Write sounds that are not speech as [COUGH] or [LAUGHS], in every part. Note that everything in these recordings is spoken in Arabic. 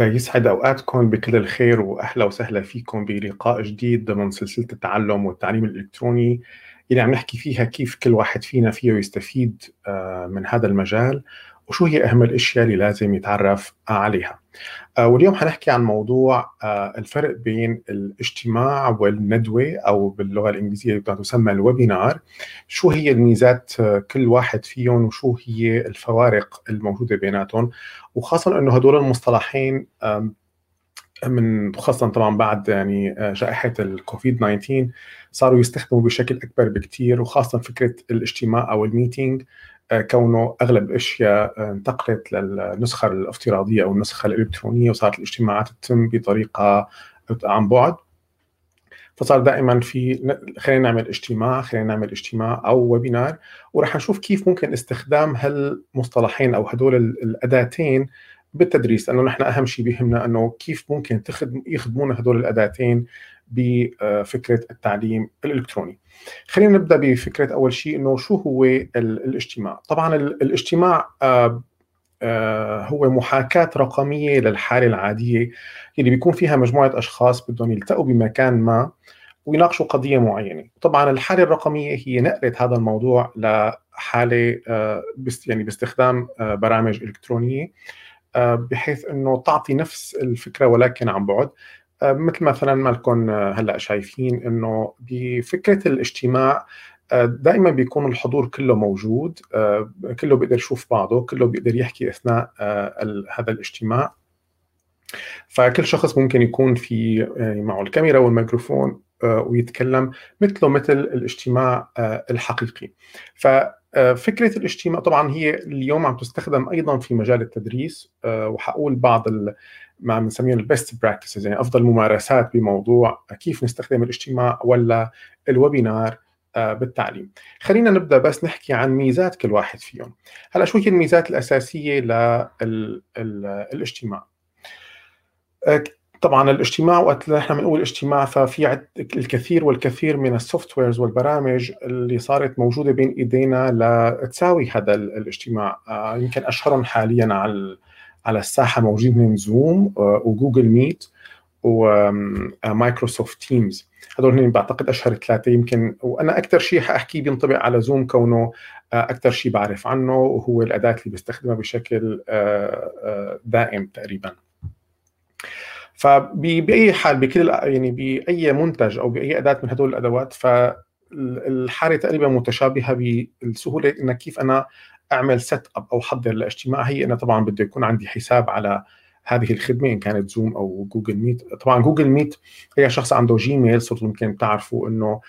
يسعد أوقاتكم بكل الخير وأهلا وسهلا فيكم بلقاء جديد ضمن سلسلة التعلم والتعليم الإلكتروني. اللي عم نحكي فيها كيف كل واحد فينا فيه يستفيد آه، من هذا المجال. وشو هي أهم الأشياء اللي لازم يتعرف عليها. آه، واليوم حنحكي عن موضوع آه، الفرق بين الاجتماع والندوة أو باللغة الإنجليزية تسمى الويبينار، شو هي الميزات كل واحد فيهم وشو هي الفوارق الموجودة بيناتهم؟ وخاصة إنه هدول المصطلحين من خاصة طبعا بعد يعني جائحة الكوفيد 19 صاروا يستخدموا بشكل أكبر بكثير وخاصة فكرة الاجتماع أو الميتينج. كونه أغلب الأشياء انتقلت للنسخة الافتراضية أو النسخة الإلكترونية وصارت الاجتماعات تتم بطريقة عن بعد. فصار دائما في خلينا نعمل اجتماع خلينا نعمل اجتماع أو ويبينار وراح نشوف كيف ممكن استخدام هالمصطلحين أو هدول الأداتين بالتدريس. لأنه نحن أهم شيء بيهمنا أنه كيف ممكن تخدم يخدمونا هدول الأداتين بفكرة التعليم الإلكتروني. خلينا نبدأ بفكرة أول شيء إنه شو هو الاجتماع؟ طبعا الاجتماع آه، آه، هو محاكاة رقمية للحالة العادية اللي بيكون فيها مجموعة أشخاص بدهم يلتقوا بمكان ما ويناقشوا قضية معينة طبعا الحالة الرقمية هي نقلت هذا الموضوع لحالة آه، يعني باستخدام برامج إلكترونية بحيث أنه تعطي نفس الفكرة ولكن عن بعد مثل مثلا ما لكم هلأ شايفين إنه بفكرة الاجتماع دائما بيكون الحضور كله موجود كله بيقدر يشوف بعضه كله بيقدر يحكي أثناء هذا الاجتماع. فكل شخص ممكن يكون في معه الكاميرا والميكروفون ويتكلم مثله مثل الاجتماع الحقيقي. ففكرة الاجتماع طبعا هي اليوم عم تستخدم أيضا في مجال التدريس وحقول بعض ما بنسميهم ال best practices يعني أفضل ممارسات بموضوع كيف نستخدم الاجتماع ولا ال webinar آه، بالتعليم. خلينا نبدأ بس نحكي عن ميزات كل واحد فيهم. هلا شو هي الميزات الأساسية للاجتماع آه، طبعا الاجتماع وقت نحن بنقول اجتماع ففي الكثير والكثير من ال softwares والبرامج اللي صارت موجودة بين إيدينا لتساوي هذا الاجتماع. آه، يمكن أشهرهم حاليا على على الساحة موجودين زوم وجوجل ميت ومايكروسوفت تيمز. هذول هن بعتقد أشهر ثلاثة يمكن وأنا أكثر شيء حاحكيه بينطبق على زوم كونه آه، أكثر شيء بعرف عنه وهو الأداة اللي بستخدمها بشكل آه، آه، دائم تقريبا. فباي حال بكل يعني بأي منتج أو بأي أداة من هدول الأدوات فالحاله تقريبا متشابهة بالسهولة إنك كيف أنا أعمل set up أو حضر لاجتماع. هي أنا طبعا بده يكون عندي حساب على هذه الخدمة إن كانت زوم أو جوجل ميت طبعا جوجل ميت هي شخص عنده جيميل صرتوا يمكن تعرفوا إنه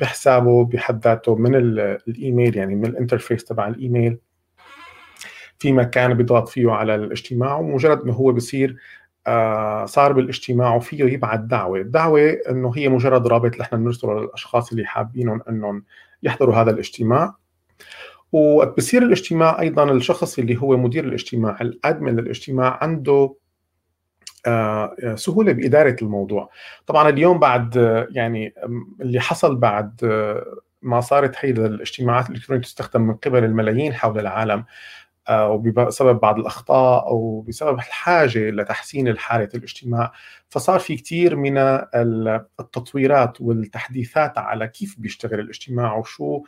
بحسابه بحد ذاته من الإيميل يعني من ال interface تبع الإيميل. في مكان بيضغط فيه على الاجتماع ومجرد ما هو بصير آه صار بالاجتماع وفيه يبعث دعوة، الدعوة إنه هي مجرد رابط نحن بنرسله للأشخاص اللي حابينهم إنهم يحضروا هذا الاجتماع. وبصير الاجتماع أيضا الشخص اللي هو مدير الاجتماع ال admin للاجتماع عنده آه، سهولة بإدارة الموضوع. طبعا اليوم بعد يعني اللي حصل بعد ما صارت هي الاجتماعات الالكترونيه تستخدم من قبل الملايين حول العالم آه، وبسبب بعض الأخطاء أو بسبب الحاجة لتحسين حاله الاجتماع. فصار في كثير من التطويرات والتحديثات على كيف بيشتغل الاجتماع وشو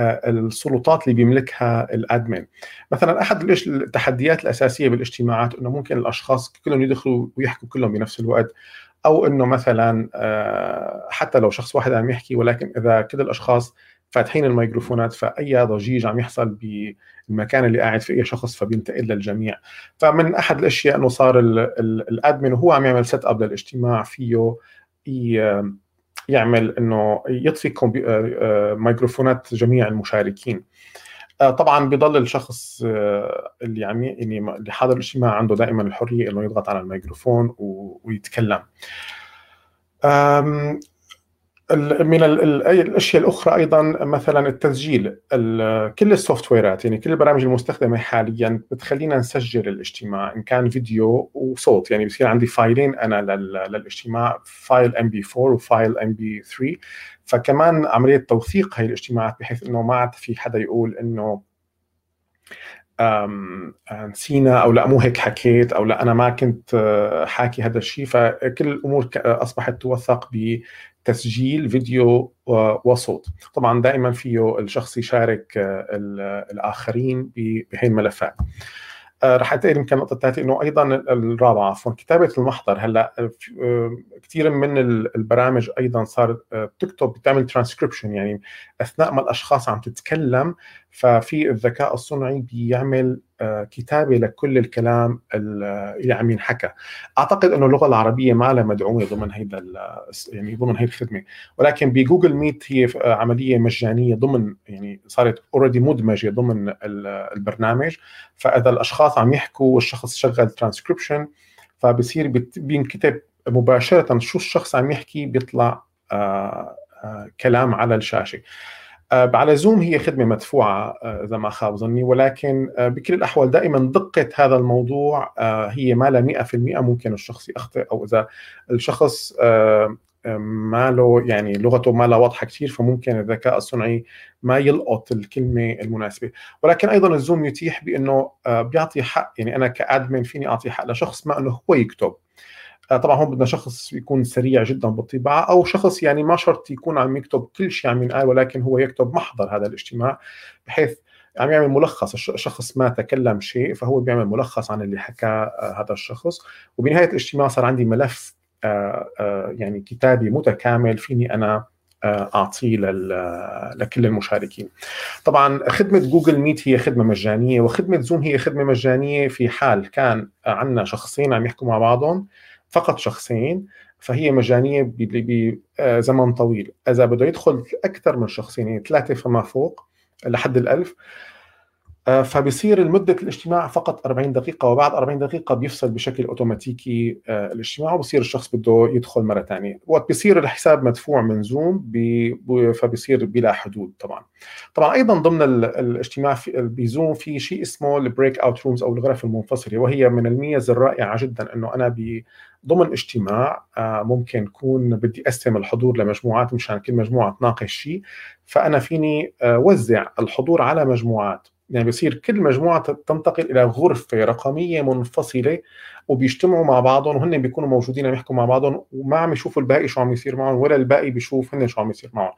السلطات اللي بيملكها الأدمن. مثلا أحد التحديات الأساسية بالاجتماعات إنه ممكن الأشخاص كلهم يدخلوا ويحكوا كلهم بنفس الوقت أو إنه مثلا آه، حتى لو شخص واحد عم يحكي ولكن إذا كل الأشخاص فاتحين الميكروفونات فأي ضجيج عم يحصل بالمكان اللي قاعد فيه أي شخص فبينتقل للجميع. فمن أحد الأشياء إنه صار ال admin وهو عم يعمل setup للاجتماع فيه يعمل إنه يطفي آه، آه، ميكروفونات جميع المشاركين. آه، طبعا بضل الشخص اللي عم يعني اللي حاضر الاجتماع عنده دائما الحرية إنه يضغط على الميكروفون ويتكلم. من الأشياء الأخرى أيضا مثلا التسجيل كل ال software ات يعني كل البرامج المستخدمة حاليا بتخلينا نسجل الاجتماع إن كان فيديو وصوت يعني بصير عندي file ين أنا للاجتماع file MP4 و file MP3 فكمان عملية توثيق هاي الاجتماعات بحيث إنه ما عاد في حدا يقول إنه نسينا أو لا مو هيك حكيت أو لا أنا ما كنت حاكي هذا الشيء فكل الأمور أصبحت توثق بتسجيل فيديو وصوت. طبعا دائما فيه الشخص يشارك الآخرين بهي الملفات آه، رح اتقل يمكن النقطه الثالثة إنه أيضا الرابعة عفوا كتابة المحضر. هلأ آه، كثير من البرامج أيضا صارت آه، بتكتب بتعمل ترانسكريبشن يعني أثناء ما الأشخاص عم تتكلم ففي الذكاء الصنعي بيعمل آه، كتابة لكل الكلام اللي عم ينحكى. أعتقد إنه اللغة العربية ما لها مدعومة ضمن هيدا يعني ضمن هي الخدمة. ولكن بجوجل ميت هي عملية مجانية ضمن يعني صارت already مدمجة ضمن البرنامج. فإذا الأشخاص عم يحكوا والشخص شغل ترانسكريبشن فبصير بينكتب مباشرة شو الشخص عم يحكي بيطلع آه، آه، كلام على الشاشة. آه، على زوم هي خدمة مدفوعة آه، إذا ما خاب ظني. ولكن آه، بكل الأحوال دائما دقة هذا الموضوع هي ما لها 100% ممكن الشخص يخطئ أو إذا الشخص ما له يعني لغته ما لها واضحة كثير فممكن الذكاء الصنعي ما يلقط الكلمة المناسبة. ولكن أيضا الزوم يتيح بأنه بيعطي حق يعني أنا كأدمن فيني أعطي حق لشخص ما إنه هو يكتب. آه، طبعا هون بدنا شخص يكون سريع جدا بالطباعة أو شخص يعني ما شرط يكون عم يكتب كل شيء عم ينقال ولكن هو يكتب محضر هذا الاجتماع بحيث عم يعمل ملخص الشخص ما تكلم شيء فهو بيعمل ملخص عن اللي حكاه آه، هذا الشخص وبنهاية الاجتماع صار عندي ملف آه، يعني كتابي متكامل فيني أنا أعطيه لكل المشاركين. طبعا خدمة جوجل ميت هي خدمة مجانية وخدمة زوم هي خدمة مجانية في حال كان عندنا شخصين عم يحكوا مع بعضهم فقط شخصين فهي مجانية بزمن طويل. إذا بده يدخل أكثر من شخصين يعني ثلاثة فما فوق لحد الألف آه، فبصير المدة الاجتماع فقط 40 دقيقة وبعد 40 دقيقة بيفصل بشكل أوتوماتيكي آه، الاجتماع وبصير الشخص بده يدخل مرة ثانية وقت بصير الحساب مدفوع من زوم فبصير بلا حدود طبعا. طبعا أيضا ضمن الاجتماع في بزوم في شيء اسمه ال breakout rooms أو الغرف المنفصلة وهي من الميز الرائعة جدا إنه أنا ضمن اجتماع آه، ممكن يكون بدي أقسم الحضور لمجموعات مشان كل مجموعة تناقش شيء فأنا فيني وزع الحضور على مجموعات. يعني بصير كل مجموعة تنتقل إلى غرفة رقمية منفصلة وبيجتمعوا مع بعضهم وهن بيكونوا موجودين عم يحكوا مع بعضهم وما عم يشوفوا الباقي شو عم يصير معهم ولا الباقي بيشوف هن شو عم يصير معهم.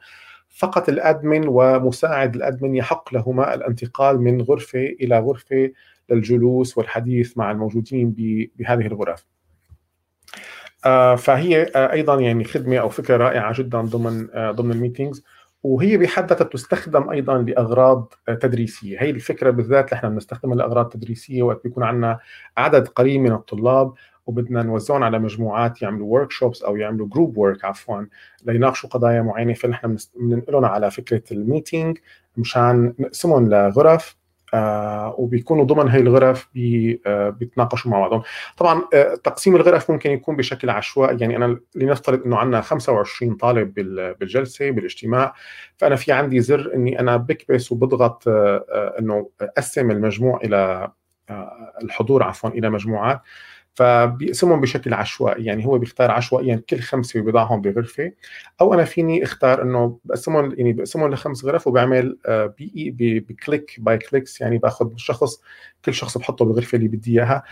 فقط الأدمن ومساعد الأدمن يحق لهما الانتقال من غرفة إلى غرفة للجلوس والحديث مع الموجودين بهذه الغرف. آه، فهي آه، أيضا يعني خدمة أو فكرة رائعة جدا ضمن آه، ضمن ال meetings. وهي بحد ذاتها تستخدم أيضا لاغراض تدريسية، هي الفكرة بالذات إحنا بنستخدمها لأغراض تدريسية وقت بيكون عندنا عدد قليل من الطلاب وبدنا نوزعهم على مجموعات يعملوا workshops أو يعملوا group work عفوا ليناقشوا قضايا معينة. فنحن بننقلهم على فكرة ال meeting مشان نقسمهم لغرف. آه وبيكونوا ضمن هي الغرف بي آه بيتناقشوا مع بعضهم. طبعا آه تقسيم الغرف ممكن يكون بشكل عشوائي. يعني أنا لنفترض إنه عندنا 25 طالب بالجلسة بالاجتماع. فأنا في عندي زر إني أنا بكبس وبضغط آه، آه، إنه أقسم المجموع إلى آه، الحضور عفوا إلى مجموعات. فبيقسمهم بشكل عشوائي يعني هو بيختار عشوائيا كل خمسه وبيضعهم بغرفة أو أنا فيني أختار إنه بقسمهم يعني بقسمهم لخمس غرف وبعمل آه، ب click by clicks يعني باخذ شخص كل شخص بحطه بالغرفه اللي بدي إياها.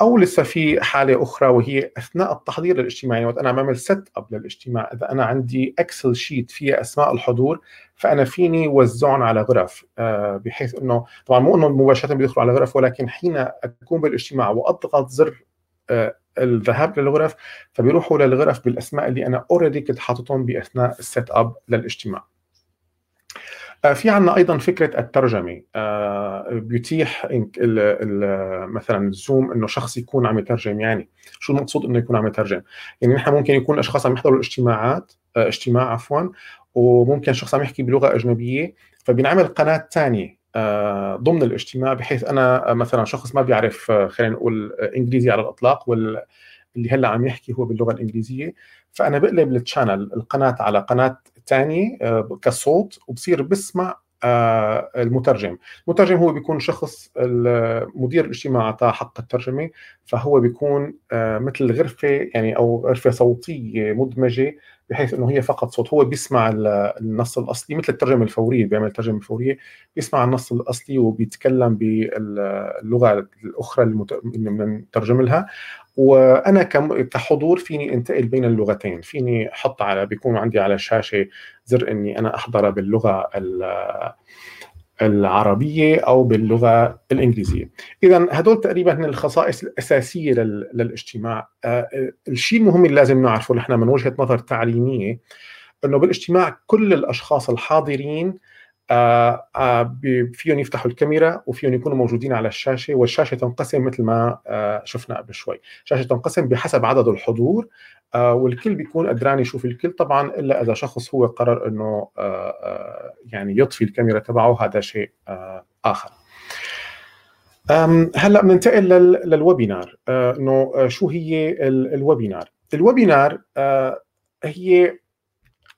أو لسه في حالة أخرى وهي أثناء التحضير للاجتماع يعني وقت أنا بعمل setup للاجتماع إذا أنا عندي Excel sheet فيها أسماء الحضور فأنا فيني وزعهم على غرف آه، بحيث إنه طبعا مو إنه مباشرة بيدخلوا على غرف ولكن حين اكون بالاجتماع وأضغط زر الذهاب للغرف فبيروحوا للغرف بالأسماء اللي أنا already كنت حاططهم بأثناء ال setup للاجتماع. آه، في عندنا أيضا فكرة الترجمة. آه، بيتيح مثلا الزوم إنه شخص يكون عم يترجم. يعني شو المقصود إنه يكون عم يترجم؟ يعني نحن ممكن يكون اشخاص عم يحضروا الاجتماعات اجتماع عفوا وممكن شخص عم يحكي بلغة أجنبية فبينعمل قناة ثانية آه، ضمن الاجتماع بحيث أنا مثلا شخص ما بيعرف آه، خلينا نقول آه، إنجليزي على الإطلاق واللي هلأ عم يحكي هو باللغة الإنجليزية. فأنا بقلب التشانل القناة على قناة ثانية كصوت وبصير بسمع المترجم. المترجم هو بيكون شخص مدير الاجتماع اعطاه حق الترجمة فهو بيكون مثل غرفة يعني أو غرفة صوتية مدمجة بحيث إنه هي فقط صوت هو بيسمع النص الأصلي مثل الترجمة الفورية بيعمل الترجمه الفوريه بيسمع النص الأصلي وبيتكلم باللغة الأخرى اللي بنترجم لها. وأنا كحضور فيني أنتقل بين اللغتين. فيني أحط على بيكون عندي على الشاشه زر إني أنا أحضر باللغة العربية أو باللغة الإنجليزية. اذا هدول تقريبا هن الخصائص الأساسية للاجتماع. آه، الشيء المهم اللي لازم نعرفه نحن من وجهة نظر تعليمية إنه بالاجتماع كل الأشخاص الحاضرين آه، آه، فيهم يفتحوا الكاميرا وفيهم يكونوا موجودين على الشاشة والشاشة تنقسم مثل ما شفنا قبل شوي، الشاشة تنقسم بحسب عدد الحضور آه، والكل بيكون قدران يشوف الكل. طبعا إلا إذا شخص هو قرر إنه آه، آه، يعني يطفي الكاميرا تبعه هذا شيء آخر. هلأ بننتقل لل webinar. إنه شو هي ال webinar؟ ال webinar هي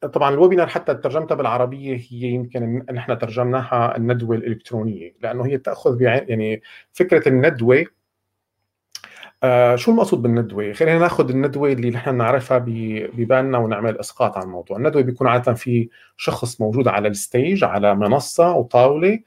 طبعا ال webinar حتى ترجمتها بالعربية هي يمكن نحن ترجمناها الندوة الإلكترونية لأنه هي تاخذ يعني فكرة الندوة آه شو المقصود بالندوة؟ خلينا ناخذ الندوة اللي نحن بنعرفها ببالنا ونعمل إسقاط على الموضوع، الندوة بيكون عادة في شخص موجود على ال stage على منصة وطاولة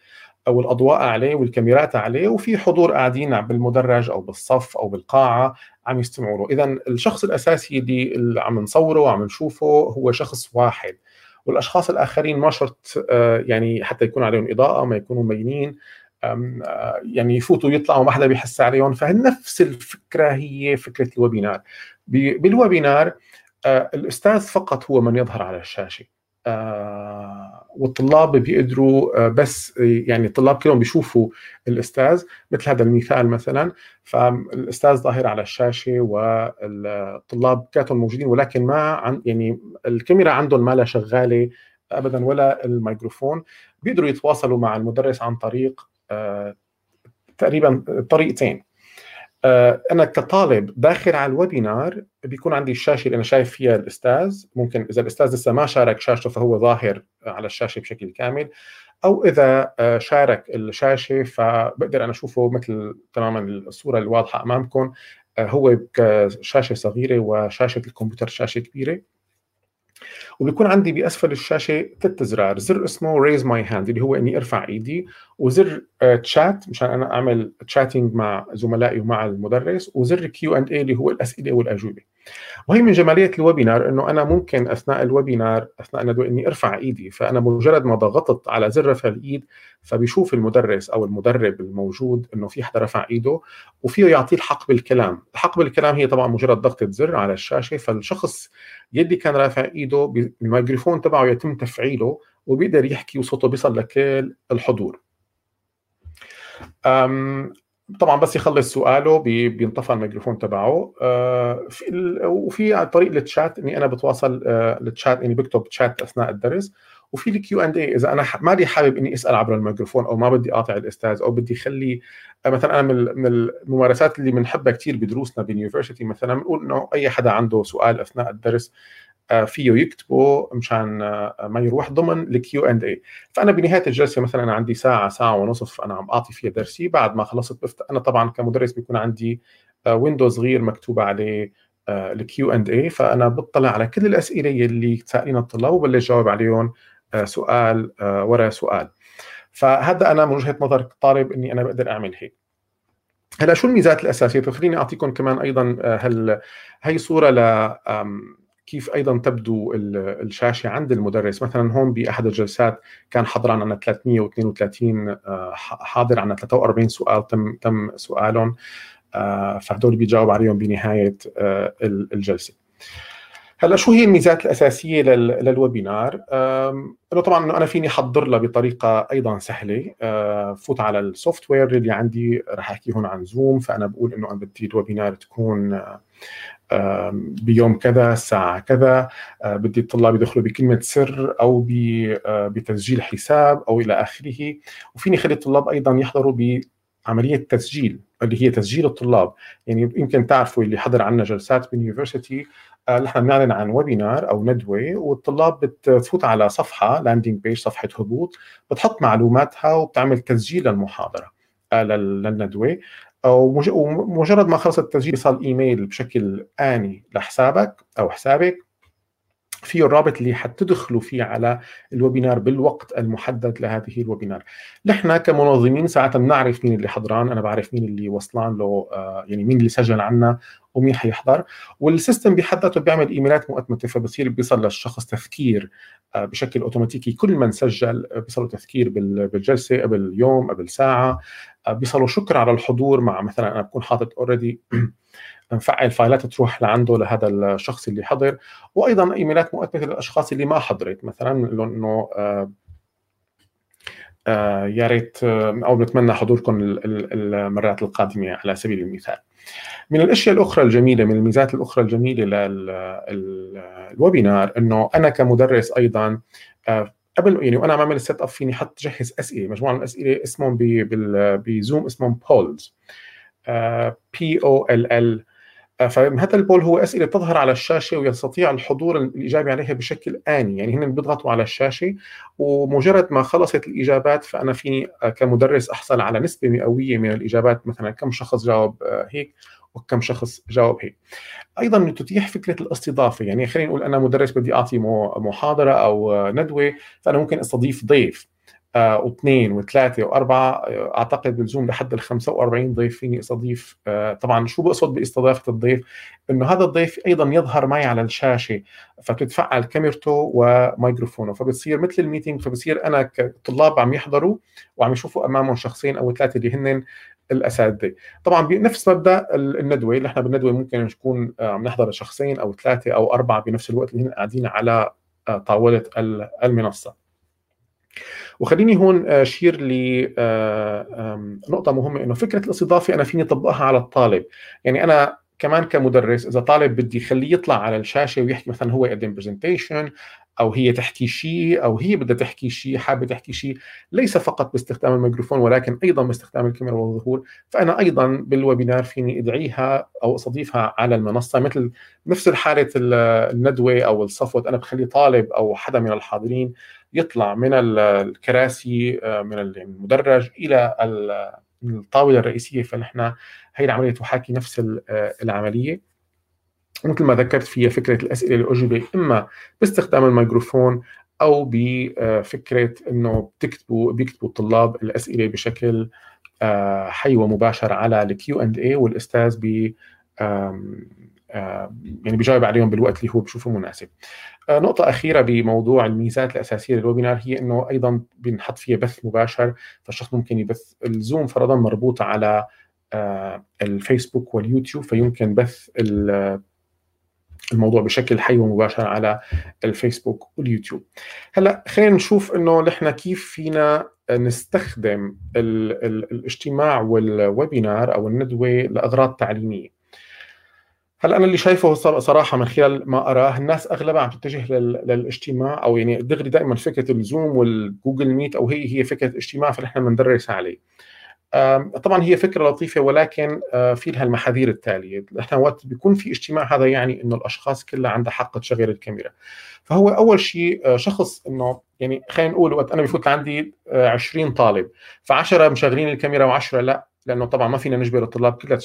أو الأضواء عليه والكاميرات عليه وفي حضور قاعدين بالمدرج أو بالصف أو بالقاعة عم يستمعوا له، اذا الشخص الأساسي اللي عم نصوره وعم نشوفه هو شخص واحد. والأشخاص الآخرين ما شرط آه، يعني حتى يكون عليهم إضاءة ما يكونوا مبينين آه، يعني يفوتوا ويطلعوا ما حدا بيحس عليهم. فنفس الفكرة هي فكرة الويبينار. بالويبينار آه، الأستاذ فقط هو من يظهر على الشاشة. والطلاب بيقدروا بس يعني الطلاب كلهم بيشوفوا الأستاذ مثل هذا المثال مثلا. فالأستاذ ظاهر على الشاشة والطلاب كاتهم موجودين ولكن ما عن يعني الكاميرا عندهم ما لا شغالة ابدا ولا الميكروفون. بيقدروا يتواصلوا مع المدرس عن طريق تقريبا طريقتين. آه، أنا كطالب داخل على الويبينار بيكون عندي الشاشة اللي أنا شايف فيها الأستاذ. ممكن إذا الأستاذ لسه ما شارك شاشته فهو ظاهر على الشاشة بشكل كامل. أو إذا آه، شارك الشاشة فبقدر أنا أشوفه مثل تماما الصورة الواضحة أمامكم. آه، هو كشاشه صغيرة وشاشة الكمبيوتر شاشة كبيرة. وبيكون عندي بأسفل الشاشة ثلاث أزرار. زر اسمه raise my hand اللي هو إني أرفع إيدي. وزر تشات آه، مشان أنا أعمل chatting مع زملائي ومع المدرس. وزر Q and A اللي هو الأسئلة والأجوبة. وهي من جمالية ال webinar إنه أنا ممكن أثناء ال webinar أثناء الندوه إني أرفع إيدي فأنا مجرد ما ضغطت على زر رفع الإيد فبيشوف المدرس أو المدرب الموجود إنه في حدا رفع إيده وفيه يعطيه الحق بالكلام، الحق بالكلام هي طبعا مجرد ضغطة زر على الشاشة فالشخص يلي كان رافع إيده الميكروفون تبعه يتم تفعيله وبيقدر يحكي وصوته بيصل لكل الحضور. طبعا بس يخلص سؤاله بينطفى الميكروفون تبعه. آه، في وفي عن طريق التشات إني أنا بتواصل آه، التشات إني بكتب تشات أثناء الدرس. وفي ال Q and A إذا أنا مالي حابب إني أسأل عبر الميكروفون أو ما بدي أقاطع الأستاذ أو بدي اخلي آه، مثلا أنا من الممارسات اللي بنحبها كثير بدروسنا بال university مثلا بنقول إنه أي حدا عنده سؤال أثناء الدرس فيه يكتبه مشان آه، ما يروح ضمن ال Q and A فأنا بنهاية الجلسة مثلا أنا عندي ساعة ساعة ونصف أنا عم أعطي فيها درسي بعد ما خلصت بفتح أنا طبعا كمدرس بيكون عندي window صغير مكتوب عليه ال Q and A فأنا بطلع على كل الأسئلة اللي سائلين الطلاب وبلش جاوب عليهم آه، سؤال آه، ورا سؤال. فهذا أنا من وجهة نظر طالب إني أنا بقدر أعمل هيك. هلا شو الميزات الأساسية؟ خليني أعطيكم كمان أيضا آه، هل هي صورة ل كيف أيضا تبدو الشاشة عند المدرس مثلا هون بأحد الجلسات كان حضران عنا 332 حاضر عنا 43 سؤال تم تم سؤالهم فهدول بيجاوب عليهم بنهاية الجلسة هلأ شو هي الميزات الأساسية لل webinar؟ إنه طبعا إنه أنا فيني احضر لها بطريقة أيضا سهلة فوت على ال software اللي عندي رح أحكي هون عن زوم فأنا بقول إنه أنا بدي ال webinar تكون بيوم كذا الساعة كذا بدي الطلاب يدخلوا بكلمة سر أو بتسجيل حساب أو إلى آخره. وفيني خلي الطلاب أيضا يحضروا بعملية تسجيل اللي هي تسجيل الطلاب. يعني يمكن تعرفوا اللي حضر عنا جلسات بال University نحن بنعلن عن webinar أو ندوة والطلاب بتفوت على صفحة landing page صفحة هبوط بتحط معلوماتها وبتعمل تسجيل للمحاضرة آه، للندوه ومجرد ما خلص التسجيل يصل إيميل بشكل آني لحسابك أو حسابك فيه الرابط اللي حتدخلوا فيه على ال webinar بالوقت المحدد لهذه ال webinar. نحن كمنظمين ساعات بنعرف مين اللي حضران أنا بعرف مين اللي وصلان له آه، يعني مين اللي سجل عنا ومين حيحضر. وال system بحد ذاته بيعمل إيميلات مؤتمتة فبصير بيصل للشخص تذكير آه، بشكل أوتوماتيكي. كل من سجل بيصلوا تذكير بالجلسة قبل يوم قبل ساعه بيصلوا شكر على الحضور مع مثلا أنا بكون حاطط already نفعل [CLEARS THROAT] فايلات تروح لعنده لهذا الشخص اللي حضر وأيضا إيميلات مؤكده للأشخاص اللي ما حضرت مثلا انه آه، آه، يا ريت آه، أو بنتمنى حضوركم المرات القادمة على سبيل المثال. من الأشياء الأخرى الجميلة من الميزات الأخرى الجميلة لل webinar إنه أنا كمدرس أيضا قبل يعني وأنا عم أعمل ال set up فيني حط جهز اسئله مجموعة من الاسئله اسمهم ب Zoom اسمهم polls P O L L فهذا ال poll هو اسئله تظهر على الشاشة ويستطيع الحضور الإجابة عليها بشكل آني. يعني هن بيضغطوا على الشاشة ومجرد ما خلصت الإجابات فأنا فيني كمدرس أحصل على نسبة مئوية من الإجابات. مثلا كم شخص جاوب آه، هيك. وكم شخص جاوب هيك. أيضا تتيح فكرة الاستضافة يعني خلينا نقول أنا مدرس بدي أعطي محاضرة أو ندوة فأنا ممكن أستضيف ضيف. واثنين وثلاثة وأربعة آه، أعتقد بالزوم لحد ال 45 ضيف فيني أستضيف آه، طبعا شو بقصد باستضافة الضيف؟ إنه هذا الضيف أيضا يظهر معي على الشاشة فبتتفعل كاميرته وميكروفونه فبتصير مثل الميتينج فبصير أنا كطلاب عم يحضروا وعم يشوفوا أمامهم شخصين أو ثلاثة اللي هن الأساتذة طبعا بنفس مبدأ الندوة اللي إحنا بالندوة ممكن نكون عم نحضر شخصين أو ثلاثة أو أربعة بنفس الوقت اللي هن قاعدين على طاولة المنصة وخليني هون أشير لنقطه مهمة. إنه فكرة الاستضافة أنا فيني اطبقها على الطالب. يعني أنا كمان كمدرس إذا طالب بدي خليه يطلع على الشاشة ويحكي مثلا هو يقدم presentation أو هي تحكي شيء أو هي بدها تحكي شيء حابة تحكي شيء ليس فقط باستخدام الميكروفون ولكن أيضا باستخدام الكاميرا والظهور. فأنا أيضا بال webinar فيني أدعيها أو أستضيفها على المنصة مثل نفس حالة الندوة أو الصف هو أنا بخلي طالب أو حدا من الحاضرين يطلع من الكراسي آه، من المدرج إلى الطاولة الرئيسية. فنحن هي العملية تحاكي نفس آه، العملية. مثل ما ذكرت فيها فكرة الأسئلة الأجوبة إما باستخدام الميكروفون أو بفكرة إنه بتكتبوا بيكتبوا الطلاب الأسئلة بشكل آه، حي ومباشر على ال Q and A والأستاذ ب يعني بيجاوب عليهم بالوقت اللي هو بشوفه مناسب. آه، نقطة أخيرة بموضوع الميزات الأساسية لل webinar هي إنه أيضا بنحط فيها بث مباشر فالشخص ممكن يبث ال Zoom فرضا مربوط على آه، الفيسبوك واليوتيوب فيمكن بث الموضوع بشكل حي ومباشر على الفيسبوك واليوتيوب. هلا خلينا نشوف إنه نحن كيف فينا نستخدم ال ال الاجتماع وال webinar أو الندوة لأغراض تعليمية. هلا أنا اللي شايفه صراحة من خلال ما أراه الناس أغلبها عم تتجه للاجتماع أو يعني دغري دائما فكرة ال Zoom وال Google Meet أو هي هي فكرة اجتماع فنحن بندرس عليه. طبعا هي فكرة لطيفة ولكن آه، في لها المحاذير التالية، إحنا وقت بيكون في اجتماع هذا يعني إنه الأشخاص كلها عندها حق تشغل الكاميرا. فهو أول شيء آه، شخص إنه يعني خلينا نقول وقت أنا بفوت عندي 20 آه، طالب ف10 مشغلين الكاميرا و10 لا لأنه طبعا ما فينا نجبر الطلاب كلها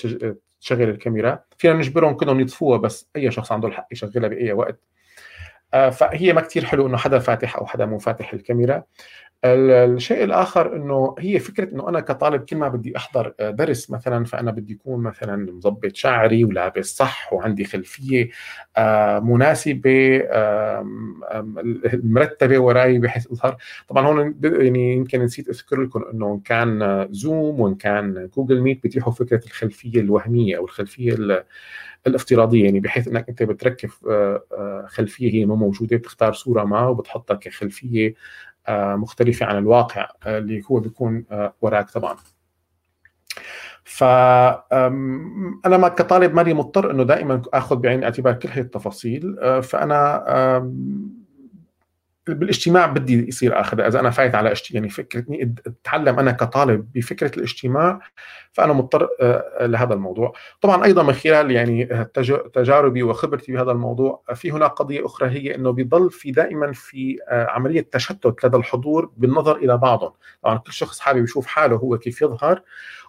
تشغل الكاميرا، فينا نجبرهم كلهم يطفوها بس أي شخص عنده الحق يشغلها بأي وقت. فهي ما كثير حلو إنه حدا فاتح أو حدا مو فاتح الكاميرا الشيء الآخر إنه هي فكرة إنه أنا كطالب كل ما بدي أحضر آه، درس مثلا فأنا بدي اكون مثلا مظبط شعري ولابس صح وعندي خلفية آه، مناسبة مرتبة وراي بحيث أظهر. طبعا هون يعني يمكن نسيت أذكر لكم إنه إن كان زوم وإن كان جوجل ميت بيتيحوا فكرة الخلفية الوهمية أو الخلفية الافتراضية يعني بحيث إنك أنت بتركب آه، خلفية هي ما موجودة بتختار صورة ما وبتحطها كخلفية آه، مختلفة عن الواقع آه، اللي هو بيكون آه، وراك طبعا. فأنا ما كطالب مالي مضطر إنه دائما آخذ بعين الاعتبار كل هذه التفاصيل فأنا بالاجتماع بدي يصير اخذها إذا أنا فايت على يعني فكرتني أتعلم أنا كطالب بفكرة الاجتماع فأنا مضطر آه، لهذا الموضوع. طبعا أيضا من خلال يعني تجاربي وخبرتي بهذا الموضوع في هناك قضية أخرى هي إنه بيضل في دائما في آه، عملية تشتت لدى الحضور بالنظر إلى بعضهم. طبعا كل شخص حابب يشوف حاله هو كيف يظهر.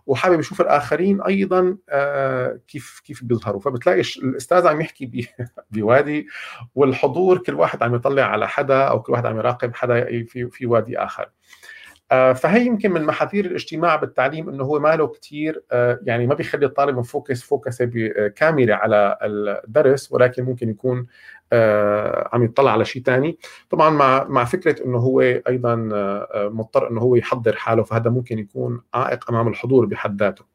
وحابب يشوف الآخرين أيضا آه، كيف كيف بيظهروا. فبتلاقي الأستاذ عم يحكي [LAUGHS] بوادي والحضور كل واحد عم يطلع على حدا أو كل واحد عم يراقب حدا في في وادي آخر. آه، فهي يمكن من محاذير الاجتماع بالتعليم إنه هو ماله كثير آه، يعني ما بيخلي الطالب مفوكس فوكس كاملة على الدرس ولكن ممكن يكون عم يطلع على شيء ثاني طبعا مع مع فكرة إنه هو أيضا مضطر إنه هو يحضر حاله فهذا ممكن يكون عائق أمام الحضور بحد ذاته.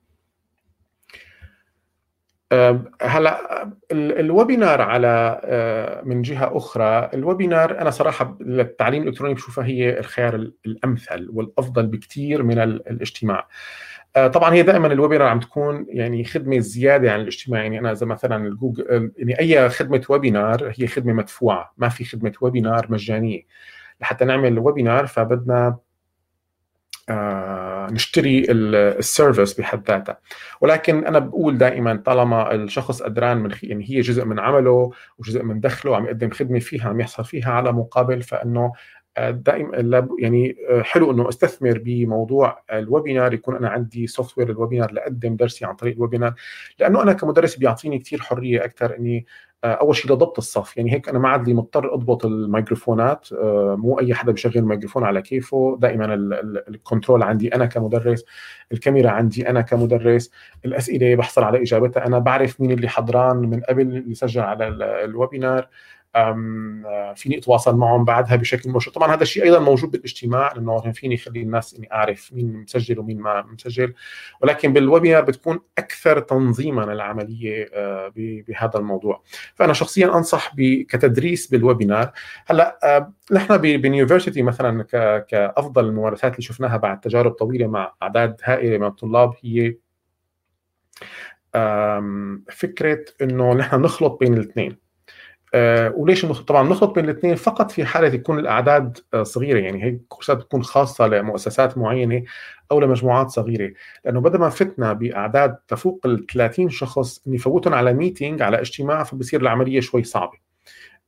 هلأ ال webinar على من جهة أخرى ال webinar أنا صراحة للتعليم الإلكتروني بشوفها هي الخيار الأمثل والأفضل بكثير من الاجتماع. طبعا هي دائما ال webinar عم تكون يعني خدمة زيادة عن الاجتماع يعني أنا إذا مثلا الجوجل يعني أي خدمة webinar هي خدمة مدفوعة. ما في خدمة webinar مجانية. لحتى نعمل webinar فبدنا آه، نشتري ال service بحد ذاتها. ولكن أنا بقول دائما طالما الشخص قدران من يعني هي جزء من عمله وجزء من دخله عم يقدم خدمة فيها عم يحصل فيها على مقابل فإنه آه، دائما يعني آه، حلو إنه أستثمر بموضوع ال webinar يكون أنا عندي software ال webinar لأقدم درسي عن طريق ال webinar لأنه أنا كمدرس بيعطيني كثير حرية أكثر إني آه، أول شيء لضبط الصف. يعني هيك أنا ما عاد لي مضطر أضبط الميكروفونات آه، مو أي حدا بشغل الميكروفون على كيفه. دائما ال control عندي أنا كمدرس الكاميرا عندي أنا كمدرس الأسئلة بحصل على إجابتها أنا بعرف مين اللي حضران من قبل اللي سجل على ال webinar. آه، فيني أتواصل معهم بعدها بشكل مباشر. طبعا هذا الشيء أيضا موجود بالاجتماع لأنه فيني اخلي الناس إني أعرف مين مسجل ومين ما مسجل. ولكن بال webinar بتكون أكثر تنظيما العملية آه، بهذا الموضوع. فأنا شخصيا أنصح كتدريس بال webinar. هلأ آه، نحن ب University مثلا كأفضل الممارسات اللي شفناها بعد تجارب طويلة مع أعداد هائلة من الطلاب هي فكرة إنه نحن نخلط بين الاثنين. آه وليش طبعا نخلط بين الاثنين؟ فقط في حالة يكون الأعداد آه صغيرة يعني هي كورسات بتكون خاصة لمؤسسات معينة أو لمجموعات صغيرة. لأنه بدل ما فتنا بأعداد تفوق ال 30 شخص نفوتهم على meeting على اجتماع فبصير العملية شوي صعبة.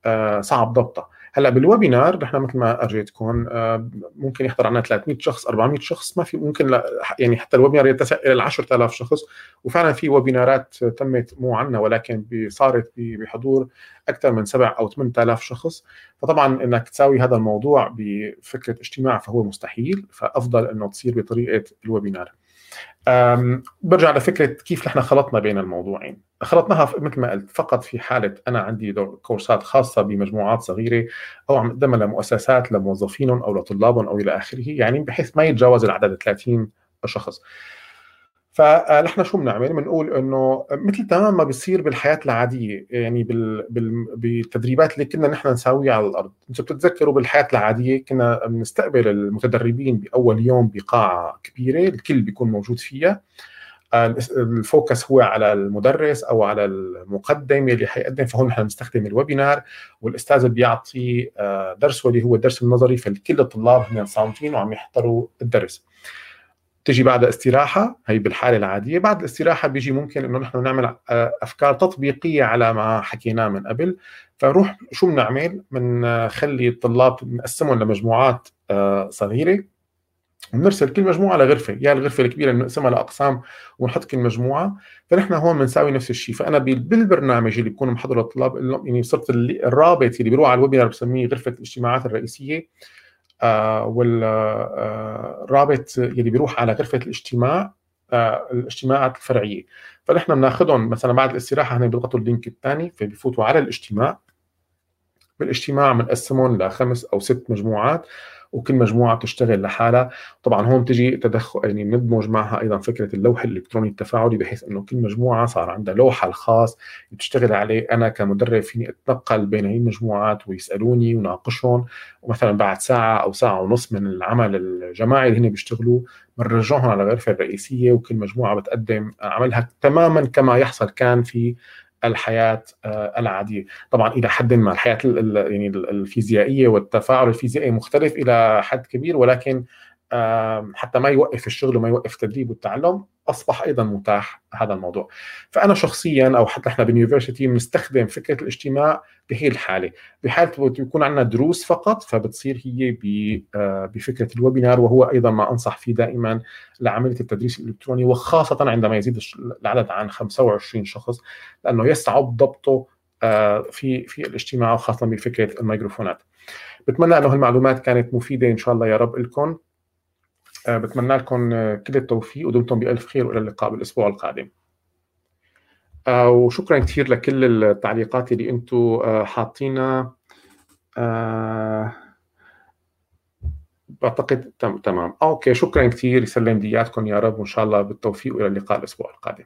آه صعب ضبطها. هلا بالويبينار نحن مثل ما ارجيتكم آه، ممكن يحضر عنا 300 شخص 400 شخص ما في ممكن يعني حتى الويبينار يتسع إلى 10000 شخص وفعلا في ويبينارات تمت مو عنا ولكن صارت بحضور أكثر من 7 أو 8000 شخص. فطبعا إنك تساوي هذا الموضوع بفكرة اجتماع فهو مستحيل فأفضل إنه تصير بطريقة الويبينار. برجع لفكرة كيف نحن خلطنا بين الموضوعين. خلطناها مثل ما قلت فقط في حالة أنا عندي كورسات خاصة بمجموعات صغيرة أو عم اقدمها لمؤسسات لموظفينهم أو لطلابهم أو إلى آخره يعني بحيث ما يتجاوز العدد 30 شخص. فنحن شو بنعمل؟ بنقول إنه مثل تمام ما بيصير بالحياة العادية يعني بال... بال... بالتدريبات اللي كنا نحن نساويها على الأرض، أنتم بتتذكروا بالحياة العادية كنا بنستقبل المتدربين بأول يوم بقاعة كبيرة الكل بيكون موجود فيها. ال focus هو على المدرس أو على المقدم اللي حيقدم فهون نحن بنستخدم ال webinar. والأستاذ بيعطي آه، درسه اللي هو الدرس النظري فالكل الطلاب هن صامتين وعم يحضروا الدرس. تجي بعد استراحة هي بالحالة العادية بعد الاستراحة بيجي ممكن إنه نحن نعمل آه، أفكار تطبيقية على ما حكيناه من قبل. فنروح شو بنعمل؟ بنخلي الطلاب نقسمهم لمجموعات آه، صغيرة. ونرسل كل مجموعة لغرفة يا الغرفة الكبيرة نقسمها لأقسام ونحط كل مجموعة. فنحن هون بنساوي نفس الشيء. فأنا بالبرنامج اللي بكون محضر للطلاب يعني صرت الرابط اللي بيروح على الويبينار بسميه غرفة الاجتماعات الرئيسية. آه والرابط اللي بيروح على غرفة الاجتماع آه الاجتماعات الفرعية. فنحن بناخذهم مثلا بعد الاستراحة هن بيضغطوا اللينك الثاني فبيفوتوا على الاجتماع. بالاجتماع بنقسمهم لخمس أو ست مجموعات. وكل مجموعة بتشتغل لحالها. طبعا هون بتجي تدخل يعني ندمج معها أيضا فكرة اللوح الإلكتروني التفاعلي بحيث إنه كل مجموعة صار عندها لوحها الخاص بتشتغل عليه. أنا كمدرب فيني أتنقل بين هي المجموعات ويسألوني وناقشهم ومثلا بعد ساعة أو ساعة ونص من العمل الجماعي اللي هن بيشتغلوه بنرجعهم على الغرفة الرئيسية وكل مجموعة بتقدم عملها تماما كما يحصل كان في الحياة آه، العادية. طبعا إلى حد ما الحياة يعني الفيزيائية والتفاعل الفيزيائي مختلف إلى حد كبير ولكن حتى ما يوقف الشغل وما يوقف التدريب والتعلم أصبح أيضا متاح هذا الموضوع. فأنا شخصيا أو حتى إحنا باليونيفرستي بنستخدم فكرة الاجتماع بهي الحالة. بحاله يكون عندنا دروس فقط فبتصير هي آه، بفكرة الويبينار وهو أيضا ما أنصح فيه دائما لعملية التدريس الإلكتروني وخاصة عندما يزيد العدد عن 25 شخص لأنه يصعب ضبطه آه، في في الاجتماع وخاصة بفكرة الميكروفونات. بتمنى انه المعلومات كانت مفيدة إن شاء الله يا رب لكم. بتمنى لكم آه، كل التوفيق ودمتم بألف خير وإلى اللقاء بالأسبوع القادم. آه، وشكرا كثير لكل التعليقات اللي أنتم حاطينها. بعتقد تمام. أوكي شكرا كثير يسلم دياتكم يا رب وإن شاء الله بالتوفيق وإلى اللقاء الأسبوع القادم.